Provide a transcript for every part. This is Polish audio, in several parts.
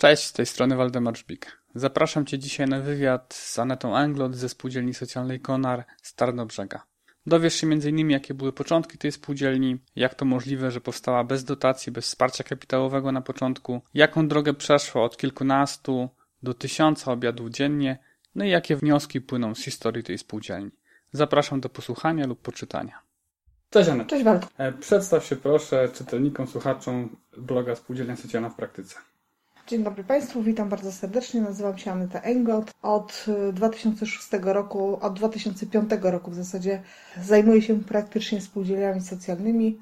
Cześć, z tej strony Waldemar Żbik. Zapraszam Cię dzisiaj na wywiad z Anetą Anglot ze Spółdzielni Socjalnej Konar z Tarnobrzega. Dowiesz się m.in. jakie były początki tej spółdzielni, jak to możliwe, że powstała bez dotacji, bez wsparcia kapitałowego na początku, jaką drogę przeszła od kilkunastu do tysiąca obiadów dziennie, no i jakie wnioski płyną z historii tej spółdzielni. Zapraszam do posłuchania lub poczytania. Cześć Anet. Cześć Wald. E, Przedstaw się proszę czytelnikom, słuchaczom bloga Spółdzielnia Socjalna w praktyce. Dzień dobry Państwu, witam bardzo serdecznie. Nazywam się Aneta Englot. Od y, 2006 roku, od 2005 roku w zasadzie zajmuję się praktycznie spółdzielniami socjalnymi.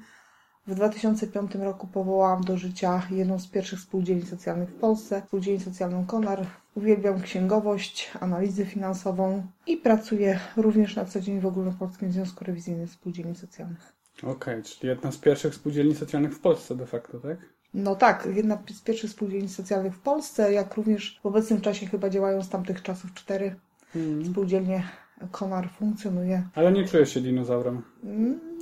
W 2005 roku powołałam do życia jedną z pierwszych spółdzielni socjalnych w Polsce, spółdzielnię socjalną Konar. Uwielbiam księgowość, analizę finansową i pracuję również na co dzień w Ogólnopolskim Związku Rewizyjnym Spółdzielni Socjalnych. Okej, czyli jedna z pierwszych spółdzielni socjalnych w Polsce de facto, tak? No tak, jedna z pierwszych spółdzielni socjalnych w Polsce, jak również w obecnym czasie chyba działają z tamtych czasów cztery spółdzielnie. Konar funkcjonuje. Ale nie czujesz się dinozaurem.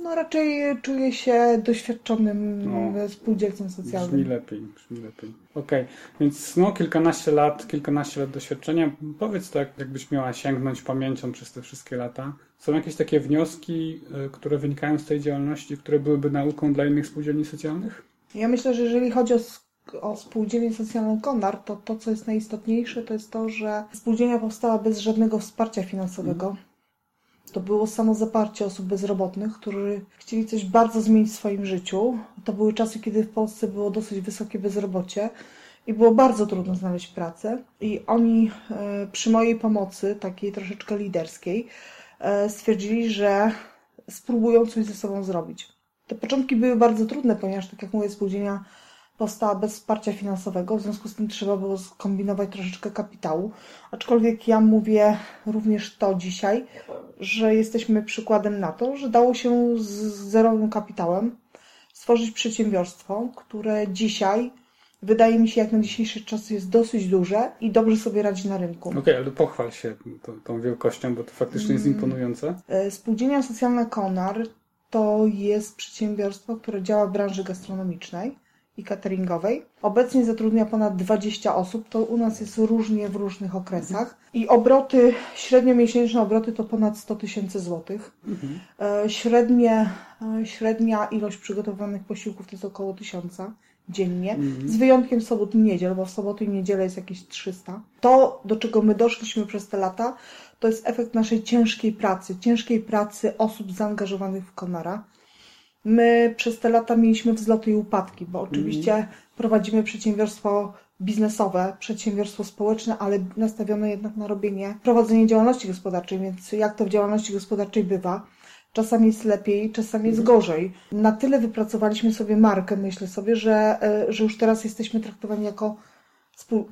No raczej czuję się doświadczonym No. spółdzielcą Brzmi socjalnym. lepiej, brzmi lepiej. Okej, więc no kilkanaście lat, kilkanaście lat doświadczenia. Powiedz tak, jakbyś miała sięgnąć pamięcią przez te wszystkie lata. Są jakieś takie wnioski, y, które wynikają z tej działalności, które byłyby nauką dla innych spółdzielni socjalnych? Ja myślę, że jeżeli chodzi o, o spółdzielnię socjalną Konar, to to, co jest najistotniejsze, to jest to, że spółdzielnia powstała bez żadnego wsparcia finansowego. To było samo zaparcie osób bezrobotnych, którzy chcieli coś bardzo zmienić w swoim życiu. To były czasy, kiedy w Polsce było dosyć wysokie bezrobocie i było bardzo trudno znaleźć pracę. I oni e, przy mojej pomocy, takiej troszeczkę liderskiej, e, stwierdzili, że spróbują coś ze sobą zrobić. Te początki były bardzo trudne, ponieważ, tak jak mówię, spółdzielnia powstała bez wsparcia finansowego, w związku z tym trzeba było skombinować troszeczkę kapitału. Aczkolwiek ja mówię również to dzisiaj, że jesteśmy przykładem na to, że dało się z zerowym kapitałem stworzyć przedsiębiorstwo, które dzisiaj, wydaje mi się, jak na dzisiejszy czas jest dosyć duże i dobrze sobie radzi na rynku. Okej, ale pochwal się tą, tą wielkością, bo to faktycznie jest imponujące. E, Spółdzielnia Socjalna Konar to jest przedsiębiorstwo, które działa w branży gastronomicznej i cateringowej. Obecnie zatrudnia ponad 20 osób, to u nas jest różnie w różnych okresach i obroty, średnio miesięczne obroty to ponad 100 tysięcy złotych. E, Średnie, e, średnia ilość przygotowanych posiłków to jest około 1000 dziennie, z wyjątkiem sobot i niedziel, bo w soboty i niedzielę jest jakieś 300. To, do czego my doszliśmy przez te lata, to jest efekt naszej ciężkiej pracy, ciężkiej pracy osób zaangażowanych w Konara. My przez te lata mieliśmy wzloty i upadki, bo oczywiście prowadzimy przedsiębiorstwo biznesowe, przedsiębiorstwo społeczne, ale nastawione jednak na robienie, prowadzenie działalności gospodarczej, więc jak to w działalności gospodarczej bywa, czasami jest lepiej, czasami jest gorzej. Na tyle wypracowaliśmy sobie markę, myślę sobie, że, e, że już teraz jesteśmy traktowani jako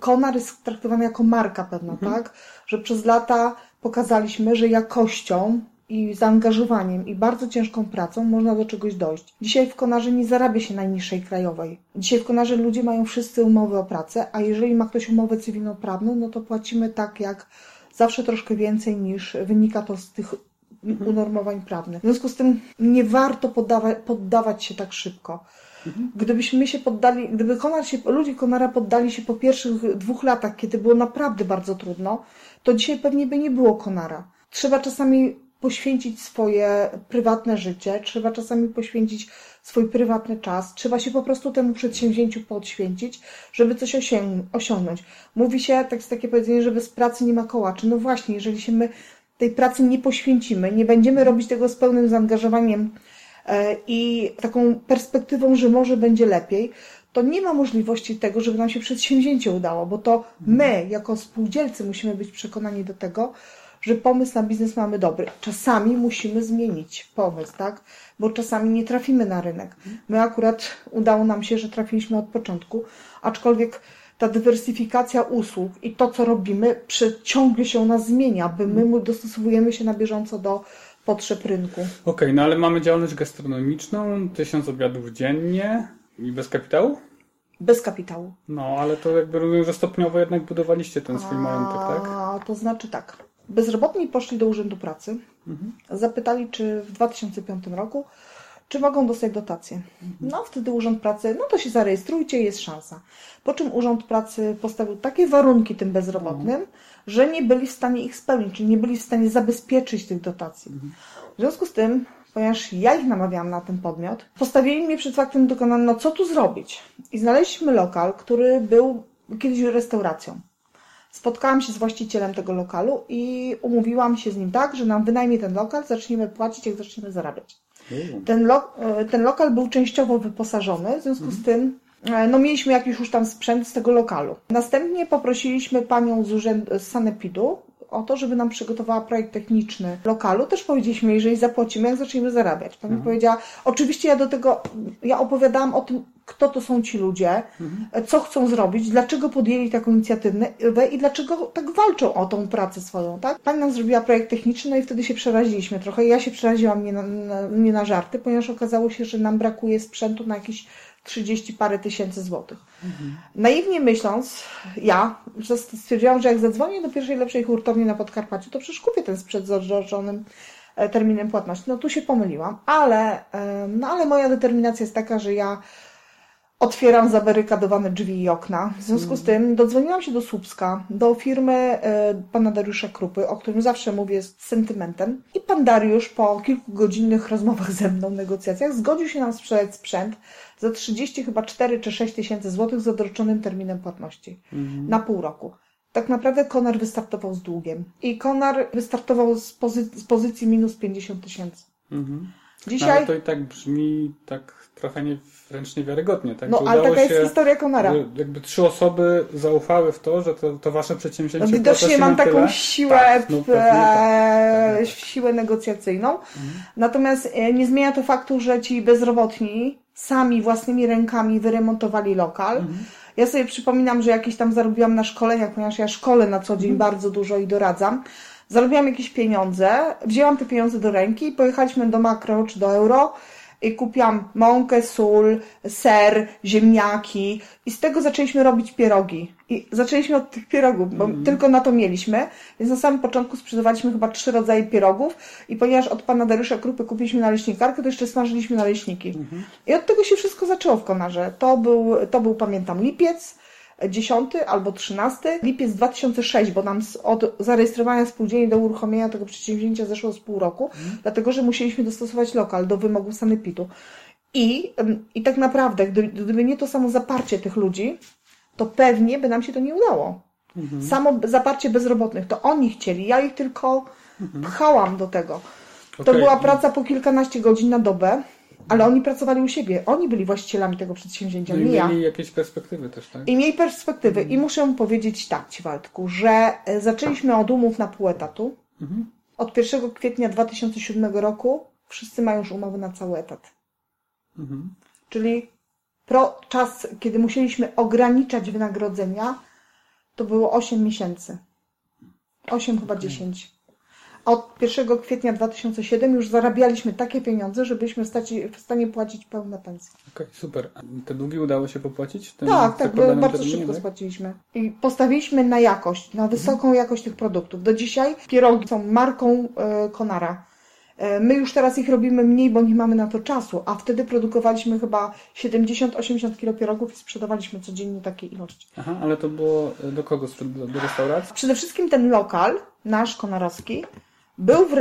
Konar jest traktowany jako marka pewna, tak? Że przez lata pokazaliśmy, że jakością i zaangażowaniem i bardzo ciężką pracą można do czegoś dojść. Dzisiaj w Konarze nie zarabia się najniższej krajowej. Dzisiaj w Konarze ludzie mają wszyscy umowy o pracę, a jeżeli ma ktoś umowę cywilnoprawną, no to płacimy tak jak zawsze troszkę więcej niż wynika to z tych unormowań prawnych. W związku z tym nie warto poddawa- poddawać się tak szybko. Gdybyśmy się poddali, gdyby Konar się, ludzie Konara poddali się po pierwszych dwóch latach, kiedy było naprawdę bardzo trudno, to dzisiaj pewnie by nie było Konara. Trzeba czasami poświęcić swoje prywatne życie, trzeba czasami poświęcić swój prywatny czas, trzeba się po prostu temu przedsięwzięciu podświęcić, żeby coś osią- osiągnąć. Mówi się, tak jest takie powiedzenie, że bez pracy nie ma kołaczy. No właśnie, jeżeli się my tej pracy nie poświęcimy, nie będziemy robić tego z pełnym zaangażowaniem e, i taką perspektywą, że może będzie lepiej, to nie ma możliwości tego, żeby nam się przedsięwzięcie udało, bo to my, jako spółdzielcy, musimy być przekonani do tego, że pomysł na biznes mamy dobry. Czasami musimy zmienić pomysł, tak? Bo czasami nie trafimy na rynek. My akurat udało nam się, że trafiliśmy od początku, aczkolwiek ta dywersyfikacja usług i to, co robimy, ciągle się u nas zmienia, by my dostosowujemy się na bieżąco do potrzeb rynku. Okej, no ale mamy działalność gastronomiczną, tysiąc obiadów dziennie i bez kapitału? Bez kapitału. No, ale to jakby że stopniowo jednak budowaliście ten swój majątek, tak? A, to znaczy tak. Bezrobotni poszli do Urzędu Pracy, zapytali, czy w 2005 roku, czy mogą dostać dotację. No wtedy Urząd Pracy, no to się zarejestrujcie, jest szansa. Po czym Urząd Pracy postawił takie warunki tym bezrobotnym, że nie byli w stanie ich spełnić, czyli nie byli w stanie zabezpieczyć tych dotacji. W związku z tym, ponieważ ja ich namawiałam na ten podmiot, postawili mnie przed faktem dokonanym, no co tu zrobić? I znaleźliśmy lokal, który był kiedyś restauracją. Spotkałam się z właścicielem tego lokalu i umówiłam się z nim tak, że nam wynajmie ten lokal, zaczniemy płacić, jak zaczniemy zarabiać. Ten, lo, e, ten lokal był częściowo wyposażony, w związku z tym e, no mieliśmy jakiś już tam sprzęt z tego lokalu. Następnie poprosiliśmy panią z, urzędu, z Sanepidu o to, żeby nam przygotowała projekt techniczny lokalu. Też powiedzieliśmy jej, że jej zapłacimy, jak zaczniemy zarabiać. Pani powiedziała, oczywiście ja do tego, ja opowiadałam o tym, kto to są ci ludzie, co chcą zrobić, dlaczego podjęli taką inicjatywę i dlaczego tak walczą o tą pracę swoją, tak? Pani nam zrobiła projekt techniczny, no i wtedy się przeraziliśmy trochę. Ja się przeraziłam nie na, na, nie na żarty, ponieważ okazało się, że nam brakuje sprzętu na jakieś 30 parę tysięcy złotych. Naiwnie myśląc, ja stwierdziłam, że jak zadzwonię do pierwszej lepszej hurtowni na Podkarpaciu, to przecież kupię ten sprzęt z odroczonym e, terminem płatności. No tu się pomyliłam, ale, e, no, ale moja determinacja jest taka, że ja otwieram zabarykadowane drzwi i okna. W związku z tym dodzwoniłam się do Słupska, do firmy e, pana Dariusza Krupy, o którym zawsze mówię z sentymentem. I pan Dariusz po kilkugodzinnych rozmowach ze mną, negocjacjach, zgodził się nam sprzedać sprzęt za 30 chyba 4 czy 6 tysięcy złotych z odroczonym terminem płatności na pół roku. Tak naprawdę Konar wystartował z długiem. I Konar wystartował z, pozy- z pozycji minus 50 tysięcy. Mhm. Dzisiaj... Ale to i tak brzmi tak trochę nie, wręcz niewiarygodnie. Tak, No, że ale taka się, jest historia Konara. Jakby trzy osoby zaufały w to, że to, to wasze przedsięwzięcie No, widocznie mam taką tyle. siłę, Tak, no, pewnie tak, e, pewnie. siłę negocjacyjną. Natomiast e, nie zmienia to faktu, że ci bezrobotni sami własnymi rękami wyremontowali lokal. Ja sobie przypominam, że jakieś tam zarobiłam na szkoleniach, ponieważ ja szkolę na co dzień bardzo dużo i doradzam. Zarobiłam jakieś pieniądze, wzięłam te pieniądze do ręki i pojechaliśmy do makro czy do euro i kupiłam mąkę, sól, ser, ziemniaki i z tego zaczęliśmy robić pierogi. I zaczęliśmy od tych pierogów, bo tylko na to mieliśmy, więc na samym początku sprzedawaliśmy chyba trzy rodzaje pierogów i ponieważ od pana Dariusza Krupy kupiliśmy naleśnikarkę, to jeszcze smażyliśmy naleśniki. I od tego się wszystko zaczęło w Konarze. To był, to był pamiętam, lipiec, 10 albo 13, lipiec 2006, bo nam od zarejestrowania spółdzielni do uruchomienia tego przedsięwzięcia zeszło z pół roku, dlatego że musieliśmy dostosować lokal do wymogów sanepidu. I, I tak naprawdę, gdyby, gdyby nie to samo zaparcie tych ludzi, to pewnie by nam się to nie udało. Samo zaparcie bezrobotnych, to oni chcieli, ja ich tylko pchałam do tego. To Okej. była praca po kilkanaście godzin na dobę, ale oni pracowali u siebie. Oni byli właścicielami tego przedsięwzięcia, No i nie ja. mieli jakieś perspektywy też, tak? I miej perspektywy. I muszę powiedzieć tak Ci, Waldku, że e, zaczęliśmy od umów na pół etatu. Od 1 kwietnia 2007 roku wszyscy mają już umowy na cały etat. Mhm. Czyli pro, czas, kiedy musieliśmy ograniczać wynagrodzenia, to było 8 miesięcy. 8 chyba 10. Od 1 kwietnia 2007 już zarabialiśmy takie pieniądze, że byliśmy w stanie, w stanie płacić pełne pensje. Okej, super. A Te długi udało się popłacić? Tym Tak, tak, bardzo terminie, szybko tak? spłaciliśmy. I postawiliśmy na jakość, na wysoką jakość tych produktów. Do dzisiaj pierogi są marką e, Konara. E, my już teraz ich robimy mniej, bo nie mamy na to czasu, a wtedy produkowaliśmy chyba 70-80 kg pierogów i sprzedawaliśmy codziennie takie ilości. Aha, ale to było do kogo? Do, do restauracji? Przede wszystkim ten lokal, nasz konarowski, był w,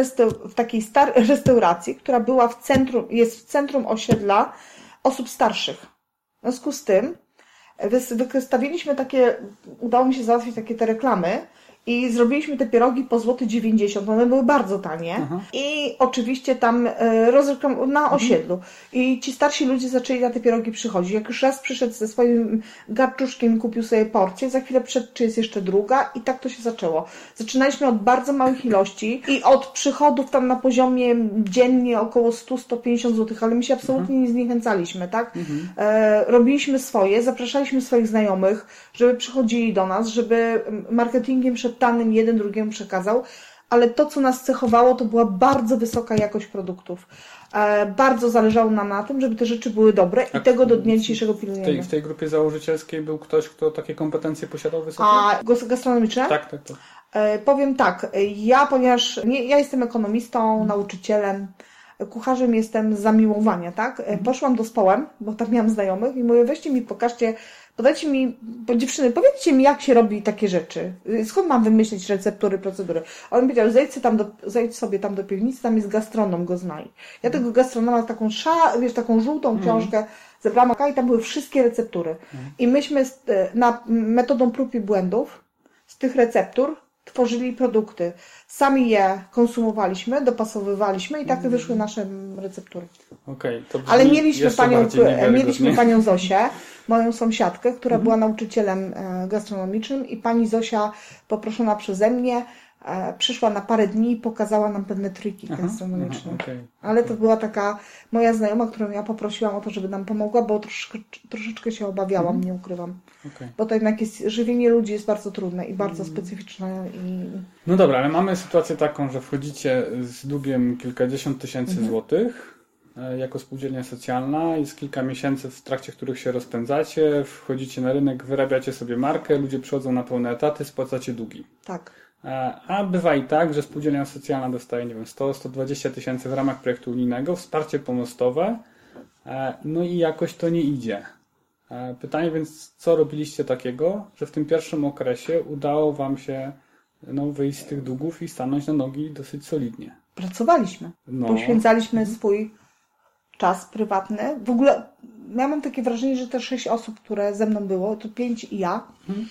w takiej star- restauracji, która była w centrum, jest w centrum osiedla osób starszych. W związku z tym wys- wystawiliśmy takie, udało mi się załatwić takie te reklamy i zrobiliśmy te pierogi po złoty 90. One były bardzo tanie. I oczywiście tam e, rozreklam na osiedlu. I ci starsi ludzie zaczęli na te pierogi przychodzić. Jak już raz przyszedł ze swoim garczuszkiem, kupił sobie porcję, za chwilę przyszedł, czy jest jeszcze druga i tak to się zaczęło. Zaczynaliśmy od bardzo małych ilości i od przychodów tam na poziomie dziennie około 100-150 zł, ale my się absolutnie nie zniechęcaliśmy, tak? E, robiliśmy swoje, zapraszaliśmy swoich znajomych, żeby przychodzili do nas, żeby marketingiem szeptanym jeden drugiemu przekazał, ale to, co nas cechowało, to była bardzo wysoka jakość produktów. E, bardzo zależało nam na tym, żeby te rzeczy były dobre i A tego do dnia dzisiejszego W tej, pilnujemy. w tej grupie założycielskiej był ktoś, kto takie kompetencje posiadał wysokie? A gastronomiczne? Tak, tak, tak. E, Powiem tak, e, ja ponieważ nie, ja jestem ekonomistą, nauczycielem, kucharzem jestem z zamiłowania, tak? Mhm. Poszłam do stołem, bo tam miałam znajomych i mówię, weźcie mi, pokażcie, podajcie mi, bo dziewczyny, powiedzcie mi, jak się robi takie rzeczy. Skąd mam wymyślić receptury, procedury? A on powiedział, zejdź, tam do, zejdź sobie tam do piwnicy, tam jest gastronom, go znaj. Ja tego gastronoma taką szা, wiesz, taką żółtą książkę zebrałam i tam były wszystkie receptury. I myśmy z, na metodą prób i błędów z tych receptur tworzyli produkty. Sami je konsumowaliśmy, dopasowywaliśmy i takie wyszły nasze receptury. Okej, to brzmi Ale mieliśmy panią, niewiarygodnie. mieliśmy panią Zosię, moją sąsiadkę, która była nauczycielem e, gastronomicznym i pani Zosia poproszona przeze mnie e, przyszła na parę dni i pokazała nam pewne triki gastronomiczne. aha, okej. Ale to była taka moja znajoma, którą ja poprosiłam o to, żeby nam pomogła, bo troszeczkę, troszeczkę się obawiałam, nie ukrywam. Okej. Bo to jednak jest, żywienie ludzi jest bardzo trudne i bardzo specyficzne i No dobra, ale mamy sytuację taką, że wchodzicie z długiem kilkadziesiąt tysięcy Mhm. złotych e, jako spółdzielnia socjalna. Jest kilka miesięcy, w trakcie których się rozpędzacie, wchodzicie na rynek, wyrabiacie sobie markę, ludzie przychodzą na pełne etaty, spłacacie długi. tak. E, A bywa i tak, że spółdzielnia socjalna dostaje, nie wiem, 100-120 tysięcy w ramach projektu unijnego, wsparcie pomostowe, e, no i jakoś to nie idzie. E, Pytanie więc, co robiliście takiego, że w tym pierwszym okresie udało Wam się no, wyjść z tych długów i stanąć na nogi dosyć solidnie? Pracowaliśmy. No. Poświęcaliśmy swój czas prywatny. W ogóle ja mam takie wrażenie, że te sześć osób, które ze mną było, to pięć i ja, mm,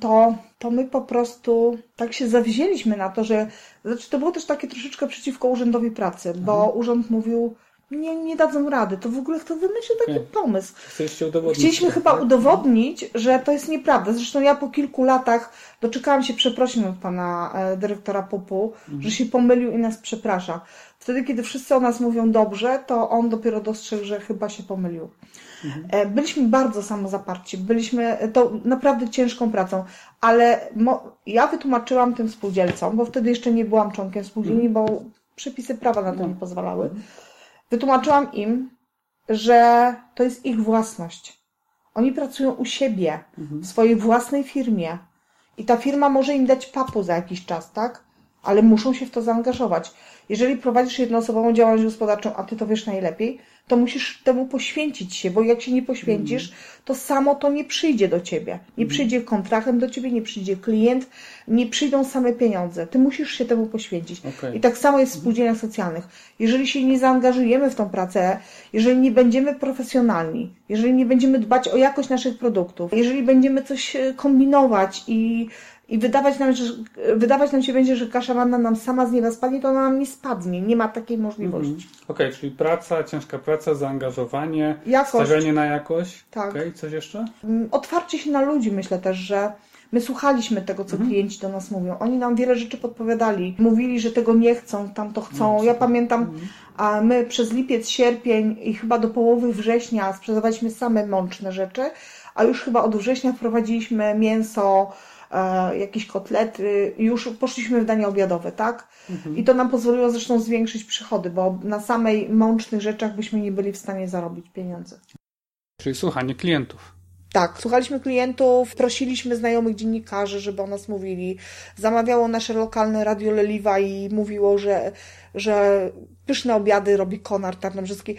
to, to my po prostu tak się zawzięliśmy na to, że znaczy to było też takie troszeczkę przeciwko Urzędowi Pracy, bo urząd mówił, nie, nie dadzą rady, to w ogóle kto wymyślił taki Okej. pomysł. Chcieliśmy to, chyba tak? udowodnić, że to jest nieprawda. Zresztą ja po kilku latach doczekałam się przeprosin od pana e, dyrektora Pupu, że się pomylił i nas przeprasza. Wtedy, kiedy wszyscy o nas mówią dobrze, to on dopiero dostrzegł, że chyba się pomylił. E, Byliśmy bardzo samozaparci, byliśmy to naprawdę ciężką pracą, ale mo, ja wytłumaczyłam tym spółdzielcom, bo wtedy jeszcze nie byłam członkiem spółdzielni, bo przepisy prawa na to nie pozwalały. Wytłumaczyłam im, że to jest ich własność. Oni pracują u siebie, w swojej własnej firmie. I ta firma może im dać papu za jakiś czas, tak? Ale muszą się w to zaangażować. Jeżeli prowadzisz jednoosobową działalność gospodarczą, a ty to wiesz najlepiej, to musisz temu poświęcić się, bo jak się nie poświęcisz, to samo to nie przyjdzie do ciebie. Nie przyjdzie kontrahent do ciebie, nie przyjdzie klient, nie przyjdą same pieniądze. Ty musisz się temu poświęcić. Okej. I tak samo jest w spółdzielniach socjalnych. Jeżeli się nie zaangażujemy w tą pracę, jeżeli nie będziemy profesjonalni, jeżeli nie będziemy dbać o jakość naszych produktów, jeżeli będziemy coś e, kombinować i, i wydawać, nam, że, wydawać nam się będzie, że kasza manna nam sama z nieba spadnie, to ona nam nie spadnie. Nie ma takiej możliwości. Okej, czyli praca, ciężka praca, zaangażowanie, Jakość. stawianie na jakość. Tak. Okej, coś jeszcze? Mm, Otwarcie się na ludzi, myślę też, że my słuchaliśmy tego, co klienci do nas mówią. Oni nam wiele rzeczy podpowiadali. Mówili, że tego nie chcą, tam to chcą. Ja pamiętam, a my przez lipiec, sierpień i chyba do połowy września sprzedawaliśmy same mączne rzeczy, a już chyba od września wprowadziliśmy mięso, jakieś kotlety, już poszliśmy w dania obiadowe, tak? I to nam pozwoliło zresztą zwiększyć przychody, bo na samej mącznych rzeczach byśmy nie byli w stanie zarobić pieniędzy. Czyli słuchanie klientów. Tak, słuchaliśmy klientów, prosiliśmy znajomych dziennikarzy, żeby o nas mówili. Zamawiało nasze lokalne radio Leliwa i mówiło, że, że pyszne obiady robi Konar Tarnobrzyski.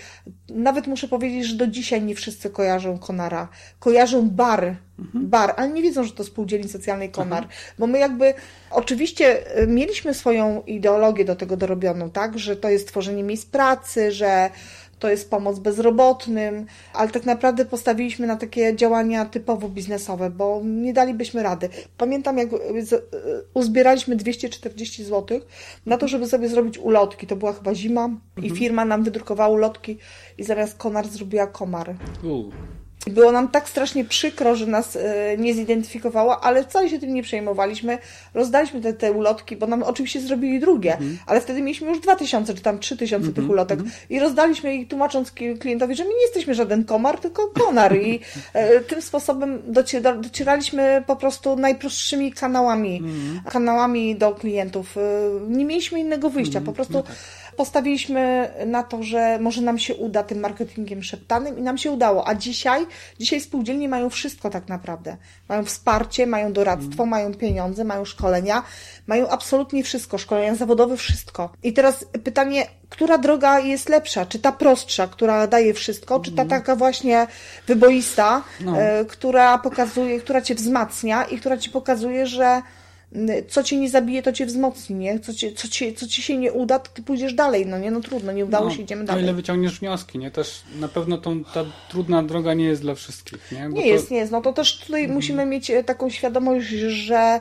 Nawet muszę powiedzieć, że do dzisiaj nie wszyscy kojarzą Konara. Kojarzą bar, bar, ale nie wiedzą, że to spółdzielni socjalnej Konar. Bo my jakby, oczywiście y, mieliśmy swoją ideologię do tego dorobioną, tak, że to jest tworzenie miejsc pracy, że to jest pomoc bezrobotnym, ale tak naprawdę postawiliśmy na takie działania typowo biznesowe, bo nie dalibyśmy rady. Pamiętam, jak z- uzbieraliśmy 240 zł na to, żeby sobie zrobić ulotki. To była chyba zima i firma nam wydrukowała ulotki i zamiast konar zrobiła komary. Uuu. I Było nam tak strasznie przykro, że nas e, nie zidentyfikowała, ale wcale się tym nie przejmowaliśmy. Rozdaliśmy te, te ulotki, bo nam oczywiście zrobili drugie, ale wtedy mieliśmy już 2000 czy tam 3000 tych ulotek i rozdaliśmy ich tłumacząc klientowi, że my nie jesteśmy żaden komar, tylko konar i e, tym sposobem dociera, docieraliśmy po prostu najprostszymi kanałami, kanałami do klientów. E, nie mieliśmy innego wyjścia, po prostu postawiliśmy na to, że może nam się uda tym marketingiem szeptanym i nam się udało. A dzisiaj, dzisiaj spółdzielnie mają wszystko tak naprawdę. Mają wsparcie, mają doradztwo, mm. mają pieniądze, mają szkolenia, mają absolutnie wszystko, szkolenia zawodowe, wszystko. I teraz pytanie, która droga jest lepsza? Czy ta prostsza, która daje wszystko, czy ta mhm. taka właśnie wyboista, no. e, która pokazuje, która cię wzmacnia i która ci pokazuje, że co cię nie zabije, to cię wzmocni, nie? Co, ci, co, ci, co ci się nie uda, to ty pójdziesz dalej, no nie? No trudno, nie udało no, się, idziemy dalej. O ile wyciągniesz wnioski, nie? Też na pewno tą, ta trudna droga nie jest dla wszystkich, nie? Bo nie to... jest, nie jest. No to też tutaj mhm. musimy mieć e, taką świadomość, że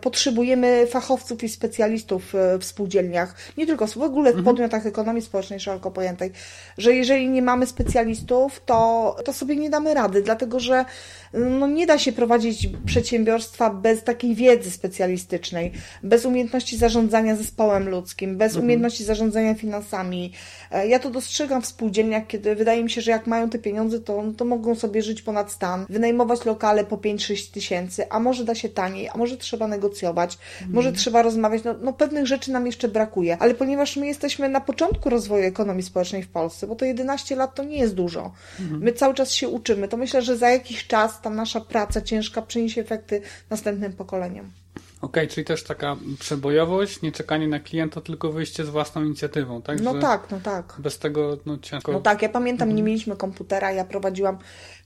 potrzebujemy fachowców i specjalistów e, w spółdzielniach, nie tylko w ogóle w mhm. podmiotach ekonomii społecznej szeroko pojętej, że jeżeli nie mamy specjalistów, to, to sobie nie damy rady, dlatego że no nie da się prowadzić przedsiębiorstwa bez takiej wiedzy specjalistycznej, bez umiejętności zarządzania zespołem ludzkim, bez mhm. umiejętności zarządzania finansami. E, ja to dostrzegam w spółdzielniach, kiedy wydaje mi się, że jak mają te pieniądze, to, to mogą sobie żyć ponad stan, wynajmować lokale po 5-6 tysięcy, a może da się taniej, a może trzeba negocjować, mhm. może trzeba rozmawiać. No, no pewnych rzeczy nam jeszcze brakuje, ale ponieważ my jesteśmy na początku rozwoju ekonomii społecznej w Polsce, bo to 11 lat to nie jest dużo. Mhm. My cały czas się uczymy, to myślę, że za jakiś czas ta nasza praca ciężka przyniesie efekty następnym pokoleniom. Okej, okay, czyli też taka przebojowość, nie czekanie na klienta, tylko wyjście z własną inicjatywą, tak? No Że tak, no tak. Bez tego no, ciężko. No tak, ja pamiętam, nie mhm. mieliśmy komputera, ja prowadziłam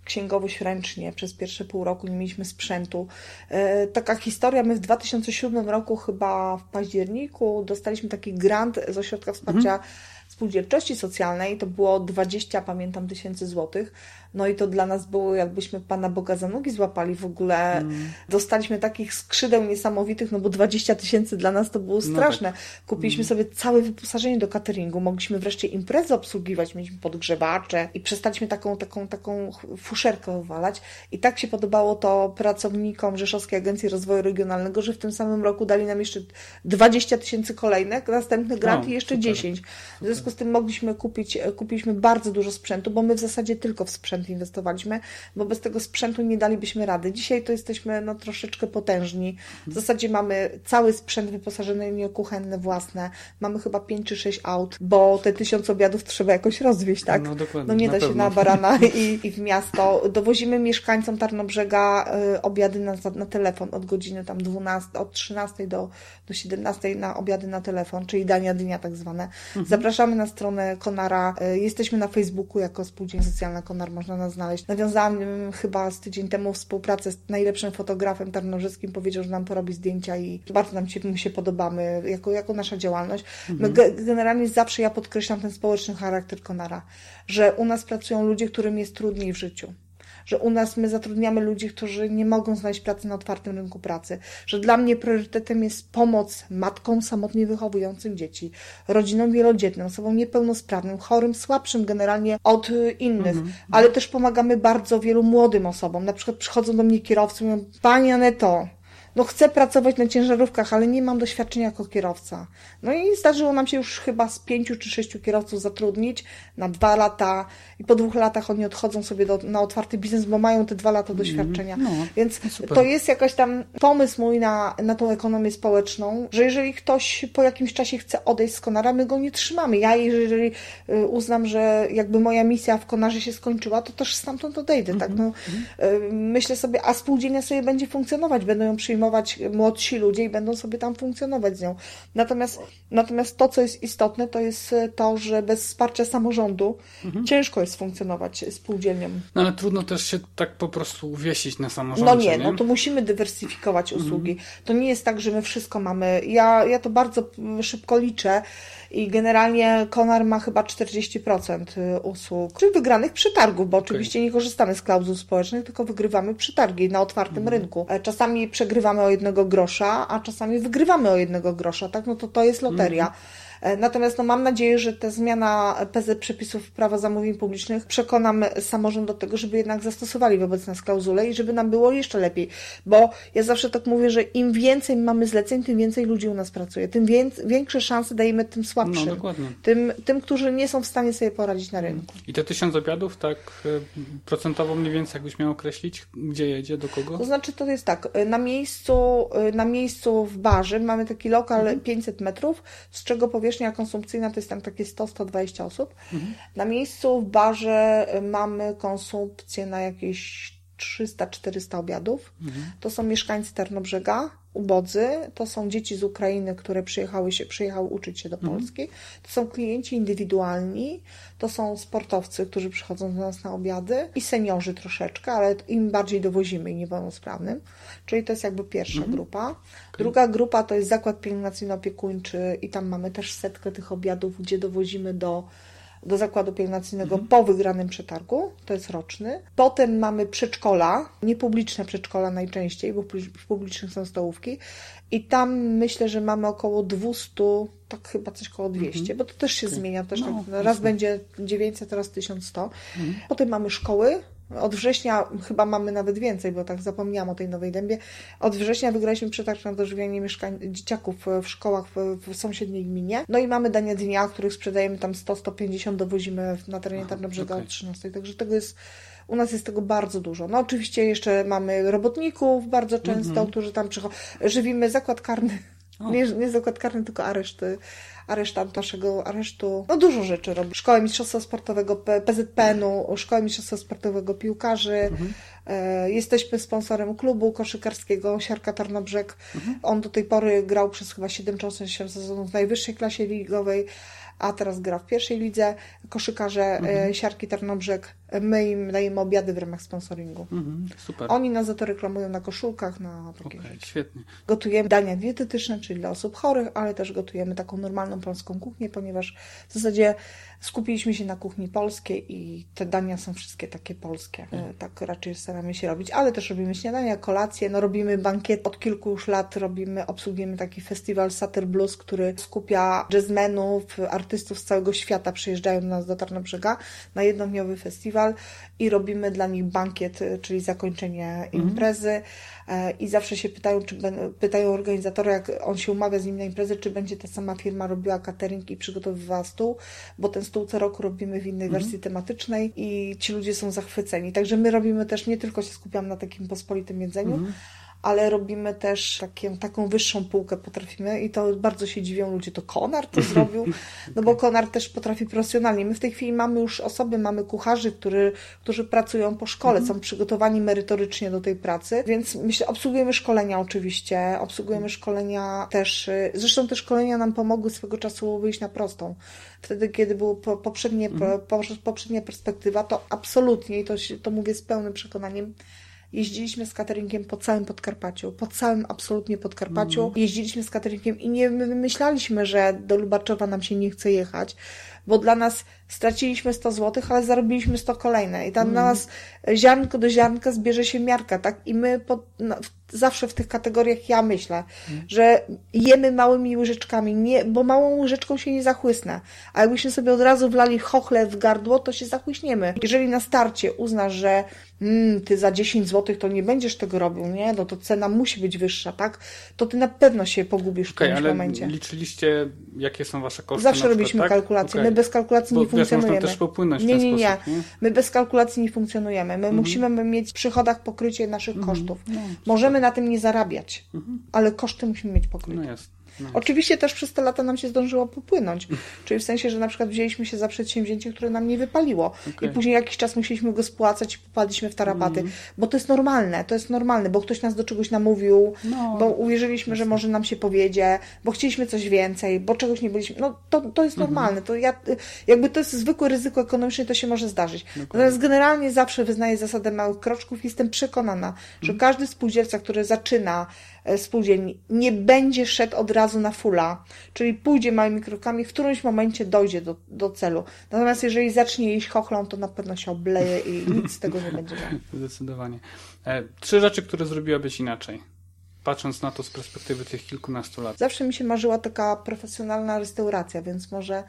księgowość ręcznie przez pierwsze pół roku, nie mieliśmy sprzętu. E, taka historia, my w 2007 roku chyba w październiku dostaliśmy taki grant z Ośrodka Wsparcia mhm. Spółdzielczości Socjalnej, to było 20, pamiętam, tysięcy złotych no i to dla nas było, jakbyśmy Pana Boga za nogi złapali w ogóle. Mm. Dostaliśmy takich skrzydeł niesamowitych, no bo 20 tysięcy dla nas to było straszne. No tak. Kupiliśmy mm. sobie całe wyposażenie do cateringu, mogliśmy wreszcie imprezy obsługiwać, mieliśmy podgrzewacze i przestaliśmy taką, taką, taką fuszerkę wywalać. I tak się podobało to pracownikom Rzeszowskiej Agencji Rozwoju Regionalnego, że w tym samym roku dali nam jeszcze 20 tysięcy kolejnych, następny grant no, i jeszcze super, 10. W związku z tym mogliśmy kupić, kupiliśmy bardzo dużo sprzętu, bo my w zasadzie tylko w sprzęt sprzęt inwestowaliśmy, bo bez tego sprzętu nie dalibyśmy rady. Dzisiaj to jesteśmy no, troszeczkę potężni. W zasadzie mamy cały sprzęt wyposażony kuchenne własne. Mamy chyba 5 czy 6 aut, bo te tysiąc obiadów trzeba jakoś rozwieźć, tak? No, dokładnie, no nie da się na barana i, i w miasto. Dowozimy mieszkańcom Tarnobrzega y, obiady na, na telefon od godziny tam 12, od 13 do, do 17 na obiady na telefon, czyli dania dnia tak zwane. Mhm. Zapraszamy na stronę Konara. Y, jesteśmy na Facebooku jako Spółdzielnia Socjalna Konar, można można nas znaleźć. Nawiązałam chyba z tydzień temu współpracę z najlepszym fotografem tarnożyskim, powiedział, że nam porobi zdjęcia i bardzo nam się, mu się podobamy jako, jako nasza działalność. My mhm. generalnie zawsze ja podkreślam ten społeczny charakter Konara, że u nas pracują ludzie, którym jest trudniej w życiu że u nas my zatrudniamy ludzi, którzy nie mogą znaleźć pracy na otwartym rynku pracy, że dla mnie priorytetem jest pomoc matkom samotnie wychowującym dzieci, rodzinom wielodzietnym, osobom niepełnosprawnym, chorym, słabszym generalnie od innych, mhm. ale też pomagamy bardzo wielu młodym osobom. Na przykład przychodzą do mnie kierowcy i mówią, Pani Aneto, no chcę pracować na ciężarówkach, ale nie mam doświadczenia jako kierowca. No i zdarzyło nam się już chyba z pięciu czy sześciu kierowców zatrudnić na dwa lata i po dwóch latach oni odchodzą sobie do, na otwarty biznes, bo mają te dwa lata doświadczenia. No, Więc super. to jest jakaś tam pomysł mój na, na tą ekonomię społeczną, że jeżeli ktoś po jakimś czasie chce odejść z Konara, my go nie trzymamy. Ja jeżeli y, uznam, że jakby moja misja w Konarze się skończyła, to też stamtąd odejdę. Tak? No, y, myślę sobie, a spółdzielnia sobie będzie funkcjonować, będą ją przyjmować przyjmować młodsi ludzie i będą sobie tam funkcjonować z nią. Natomiast, natomiast to, co jest istotne, to jest to, że bez wsparcia samorządu mhm. ciężko jest funkcjonować spółdzielnią. No ale trudno też się tak po prostu uwiesić na samorządzie. No nie, nie? no to musimy dywersyfikować mhm. usługi. Mhm. To nie jest tak, że my wszystko mamy. Ja, ja to bardzo szybko liczę i generalnie Konar ma chyba 40% y, usług, czyli wygranych przetargów, bo oczywiście okay. nie korzystamy z klauzul społecznych, tylko wygrywamy przetargi na otwartym mhm. rynku. E, czasami przegrywamy o jednego grosza, a czasami wygrywamy o jednego grosza, tak? No to to jest loteria. Mhm. E, natomiast no, mam nadzieję, że ta zmiana PZ przepisów prawa zamówień publicznych przekonam samorząd do tego, żeby jednak zastosowali wobec nas klauzulę i żeby nam było jeszcze lepiej. Bo ja zawsze tak mówię, że im więcej mamy zleceń, tym więcej ludzi u nas pracuje. Tym większe szanse dajemy tym słabszym. No, dokładnie. Tym, tym, którzy nie są w stanie sobie poradzić na rynku. I te tysiąc obiadów, tak e, procentowo mniej więcej jakbyś miał określić, gdzie jedzie, do kogo? To znaczy to jest tak, e, na miejscu, na miejscu w barze mamy taki lokal mhm. 500 metrów, z czego powiesz powierzchnia konsumpcyjna to jest tam takie 100-120 osób. Mhm. Na miejscu w barze mamy konsumpcję na jakieś 300-400 obiadów. Mhm. To są mieszkańcy Tarnobrzega, ubodzy, to są dzieci z Ukrainy, które przyjechały, się, przyjechały uczyć się do mhm. Polski, to są klienci indywidualni, to są sportowcy, którzy przychodzą do nas na obiady i seniorzy troszeczkę, ale im bardziej dowozimy i niepełnosprawnym, czyli to jest jakby pierwsza mhm. grupa. Okay. Druga grupa to jest zakład pielęgnacyjno-opiekuńczy i tam mamy też setkę tych obiadów, gdzie dowozimy do do zakładu pielęgnacyjnego mhm. po wygranym przetargu, to jest roczny. Potem mamy przedszkola, niepubliczne przedszkola najczęściej, bo w publicznych są stołówki i tam myślę, że mamy około 200, tak chyba coś około 200, mhm. bo to też się zmienia, też no, tak, raz będzie 900, teraz 1100. Mhm. Potem mamy szkoły, od września chyba mamy nawet więcej, bo tak zapomniałam o tej Nowej Dębie. Od września wygraliśmy przetarg na dożywianie mieszkań, dzieciaków w szkołach w, w sąsiedniej gminie. No i mamy dania dnia, których sprzedajemy tam 100-150, dowozimy na terenie Tarnobrzega okay. od 13. Także tego jest u nas jest tego bardzo dużo. No oczywiście jeszcze mamy robotników bardzo często, mm -hmm. którzy tam przychodzą. Żywimy zakład karny. Nie, nie zakład karny, tylko areszty aresztant naszego aresztu. No dużo rzeczy robi. Szkołę Mistrzostwa Sportowego PZPN-u, Szkołę Mistrzostwa Sportowego Piłkarzy. Mhm. E, jesteśmy sponsorem klubu koszykarskiego Siarka Tarnobrzeg. Mhm. On do tej pory grał przez chyba 7 czy 8 sezonów w najwyższej klasie ligowej a teraz gra w pierwszej lidze. Koszykarze e, mhm. Siarki Tarnobrzeg, my im dajemy obiady w ramach sponsoringu. Mhm, super. Oni nas za to reklamują na koszulkach, na takie okay, rzeczy. Świetnie. Gotujemy dania dietetyczne, czyli dla osób chorych, ale też gotujemy taką normalną polską kuchnię, ponieważ w zasadzie skupiliśmy się na kuchni polskiej i te dania są wszystkie takie polskie. Mhm. Tak raczej staramy się robić, ale też robimy śniadania, kolacje, no robimy bankiet. Od kilku już lat robimy, obsługujemy taki festiwal Satyr Blues, który skupia jazzmenów, artystów z całego świata przyjeżdżają do nas do Tarnobrzega na jednodniowy festiwal i robimy dla nich bankiet, czyli zakończenie mhm. imprezy i zawsze się pytają, czy pytają organizatora, jak on się umawia z nim na imprezę, czy będzie ta sama firma robiła catering i przygotowywała stół, bo ten stół co roku robimy w innej mhm. wersji tematycznej i ci ludzie są zachwyceni. Także my robimy też, nie tylko się skupiamy na takim pospolitym jedzeniu, mhm ale robimy też takie, taką wyższą półkę potrafimy i to bardzo się dziwią ludzie, to Konar to zrobił, no bo Konar też potrafi profesjonalnie. My w tej chwili mamy już osoby, mamy kucharzy, który, którzy pracują po szkole, mhm. są przygotowani merytorycznie do tej pracy, więc myślę, obsługujemy szkolenia oczywiście, obsługujemy szkolenia też, zresztą te szkolenia nam pomogły swego czasu wyjść na prostą. Wtedy, kiedy była poprzednie, mhm. poprzednia perspektywa, to absolutnie, i to, to mówię z pełnym przekonaniem, Jeździliśmy z cateringiem po całym Podkarpaciu, po całym absolutnie Podkarpaciu. Mm. Jeździliśmy z cateringiem i nie myśleliśmy, że do Lubaczowa nam się nie chce jechać, bo dla nas straciliśmy 100 zł, ale zarobiliśmy 100 kolejne. I tam mm. na nas ziarnko do ziarnka zbierze się miarka, tak? I my pod, no, zawsze w tych kategoriach ja myślę, mm. że jemy małymi łyżeczkami, nie, bo małą łyżeczką się nie zachłysnę. A jakbyśmy sobie od razu wlali chochle w gardło, to się zachłyśniemy. Jeżeli na starcie uznasz, że mm, ty za 10 zł to nie będziesz tego robił, nie? No to cena musi być wyższa, tak? To ty na pewno się pogubisz w okay, którymś ale momencie. liczyliście, jakie są wasze koszty? Zawsze robiliśmy tak? kalkulacje. Okay. My bez kalkulacji Bo, nie funkcjonujemy. Wiesz, też popłynąć nie, nie, nie, nie. My bez kalkulacji nie funkcjonujemy. My mhm. musimy mieć w przychodach pokrycie naszych mhm. kosztów. No, Możemy na tym nie zarabiać, mhm. ale koszty musimy mieć pokryte. No jest. No. Oczywiście też przez te lata nam się zdążyło popłynąć. Czyli w sensie, że na przykład wzięliśmy się za przedsięwzięcie, które nam nie wypaliło. Okay. I później jakiś czas musieliśmy go spłacać i popadliśmy w tarapaty. Mm. Bo to jest normalne, to jest normalne, bo ktoś nas do czegoś namówił, no. bo uwierzyliśmy, że może nam się powiedzie, bo chcieliśmy coś więcej, bo czegoś nie byliśmy. No to, to jest mhm. normalne. To ja, jakby to jest zwykłe ryzyko ekonomiczne, to się może zdarzyć. Okay. Natomiast generalnie zawsze wyznaję zasadę małych kroczków i jestem przekonana, że mhm. każdy spółdzielca, który zaczyna spółdzielni nie będzie szedł od razu na fula, czyli pójdzie małymi krokami, w którymś momencie dojdzie do, do celu. Natomiast jeżeli zacznie jeść chochlą, to na pewno się obleje i nic z tego nie będzie miał. Zdecydowanie. E, trzy rzeczy, które zrobiłabyś inaczej. Patrząc na to z perspektywy tych kilkunastu lat. Zawsze mi się marzyła taka profesjonalna restauracja, więc może E,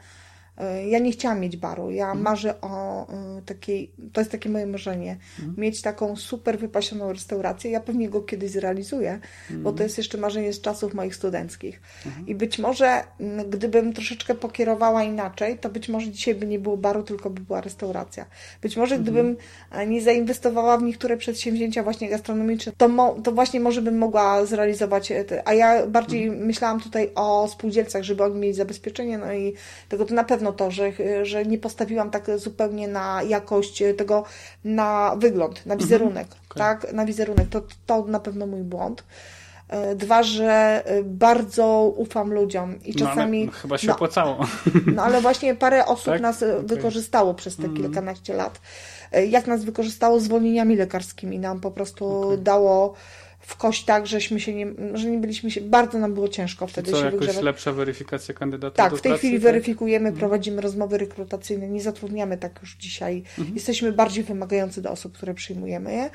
ja nie chciałam mieć baru. Ja Mhm. marzę o e, takiej, to jest takie moje marzenie, Mhm. mieć taką super wypasioną restaurację. Ja pewnie go kiedyś zrealizuję, bo Mhm. to jest jeszcze marzenie z czasów moich studenckich. I być może, gdybym troszeczkę pokierowała inaczej, to być może dzisiaj by nie było baru, tylko by była restauracja. Być może gdybym e, nie zainwestowała w niektóre przedsięwzięcia właśnie gastronomiczne, to, mo, to właśnie może bym mogła zrealizować, e, te, a ja bardziej myślałam tutaj o spółdzielcach, żeby oni mieli zabezpieczenie, no i tego to na pewno to, że, że nie postawiłam tak zupełnie na jakość tego, na wygląd, na wizerunek, Okej. tak, na wizerunek, to, to na pewno mój błąd. E, Dwa, że e, bardzo ufam ludziom i No, czasami. chyba się no, opłacało. no ale właśnie parę osób Tak? nas e, Okej. wykorzystało przez te Mhm. kilkanaście lat. E, Jak nas wykorzystało zwolnieniami lekarskimi, nam po prostu Okej. dało w kość tak, żeśmy się nie, że nie byliśmy się, bardzo nam było ciężko wtedy Co, się jakoś wygrzewać. lepsza weryfikacja kandydatów Tak, w tej pracy, chwili tak? weryfikujemy, prowadzimy rozmowy rekrutacyjne, nie zatrudniamy tak już dzisiaj. Mhm. Jesteśmy bardziej wymagający do osób, które przyjmujemy je.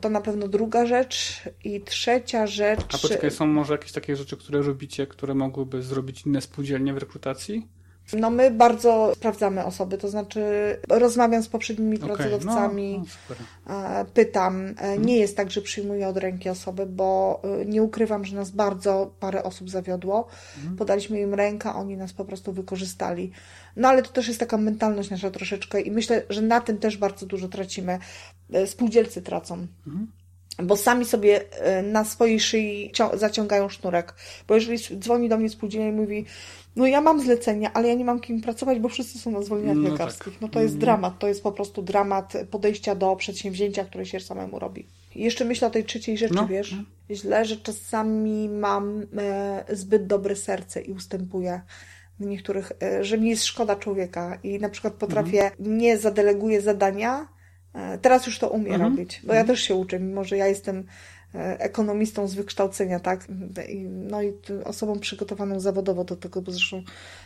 To na pewno druga rzecz. I trzecia rzecz. A poczekaj, są może jakieś takie rzeczy, które robicie, które mogłyby zrobić inne spółdzielnie w rekrutacji? No my bardzo sprawdzamy osoby, to znaczy rozmawiam z poprzednimi Okej, pracodawcami, No, no, pytam. E, Nie jest tak, że przyjmuję od ręki osoby, bo e, nie ukrywam, że nas bardzo parę osób zawiodło. Podaliśmy im rękę, oni nas po prostu wykorzystali. No ale to też jest taka mentalność nasza troszeczkę i myślę, że na tym też bardzo dużo tracimy. E, Spółdzielcy tracą. Bo sami sobie e, na swojej szyi zaciągają sznurek. Bo jeżeli dzwoni do mnie spółdzielnia i mówi, no ja mam zlecenia, ale ja nie mam kim pracować, bo wszyscy są na zwolnieniach No lekarskich. tak. No to jest dramat, to jest po prostu dramat podejścia do przedsięwzięcia, które się samemu robi. I jeszcze myślę o tej trzeciej rzeczy, No. wiesz, źle, że czasami mam e, zbyt dobre serce i ustępuję w niektórych, e, że mi jest szkoda człowieka i na przykład potrafię, Mhm. nie zadeleguję zadania, teraz już to umiem Mhm. robić, bo ja też się uczę, mimo że ja jestem e, ekonomistą z wykształcenia, tak? No i osobą przygotowaną zawodowo do tego, bo zresztą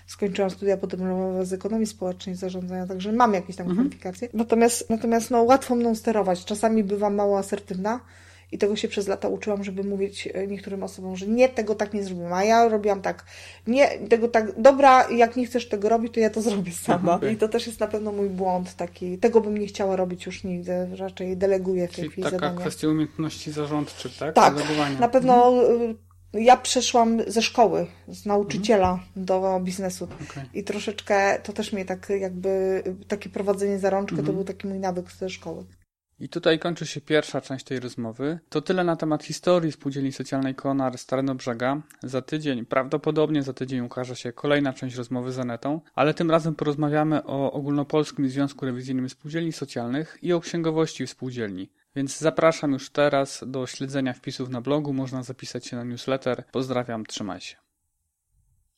skończyłam studia podyplomowe z ekonomii społecznej i zarządzania, także mam jakieś tam kwalifikacje. Natomiast, natomiast no, łatwo mną sterować. Czasami bywam mało asertywna i tego się przez lata uczyłam, żeby mówić e, niektórym osobom, że nie, tego tak nie zrobiłam, a ja robiłam tak, nie, tego tak, dobra, jak nie chcesz tego robić, to ja to zrobię sama. I to też jest na pewno mój błąd taki, tego bym nie chciała robić już nigdy, raczej deleguję w tej Czyli chwili taka zadania. kwestia umiejętności zarządczych, tak? Tak, Delegowania. na pewno y, ja przeszłam ze szkoły, z nauczyciela do biznesu Okej. i troszeczkę to też mnie tak jakby, y, takie prowadzenie za rączkę Mhm. to był taki mój nawyk ze szkoły. I tutaj kończy się pierwsza część tej rozmowy. To tyle na temat historii Spółdzielni Socjalnej Konar Starnobrzega. Za tydzień, prawdopodobnie za tydzień ukaże się kolejna część rozmowy z Anetą, ale tym razem porozmawiamy o Ogólnopolskim Związku Rewizyjnym Spółdzielni Socjalnych i o księgowości w spółdzielni. Więc zapraszam już teraz do śledzenia wpisów na blogu, można zapisać się na newsletter. Pozdrawiam, trzymaj się.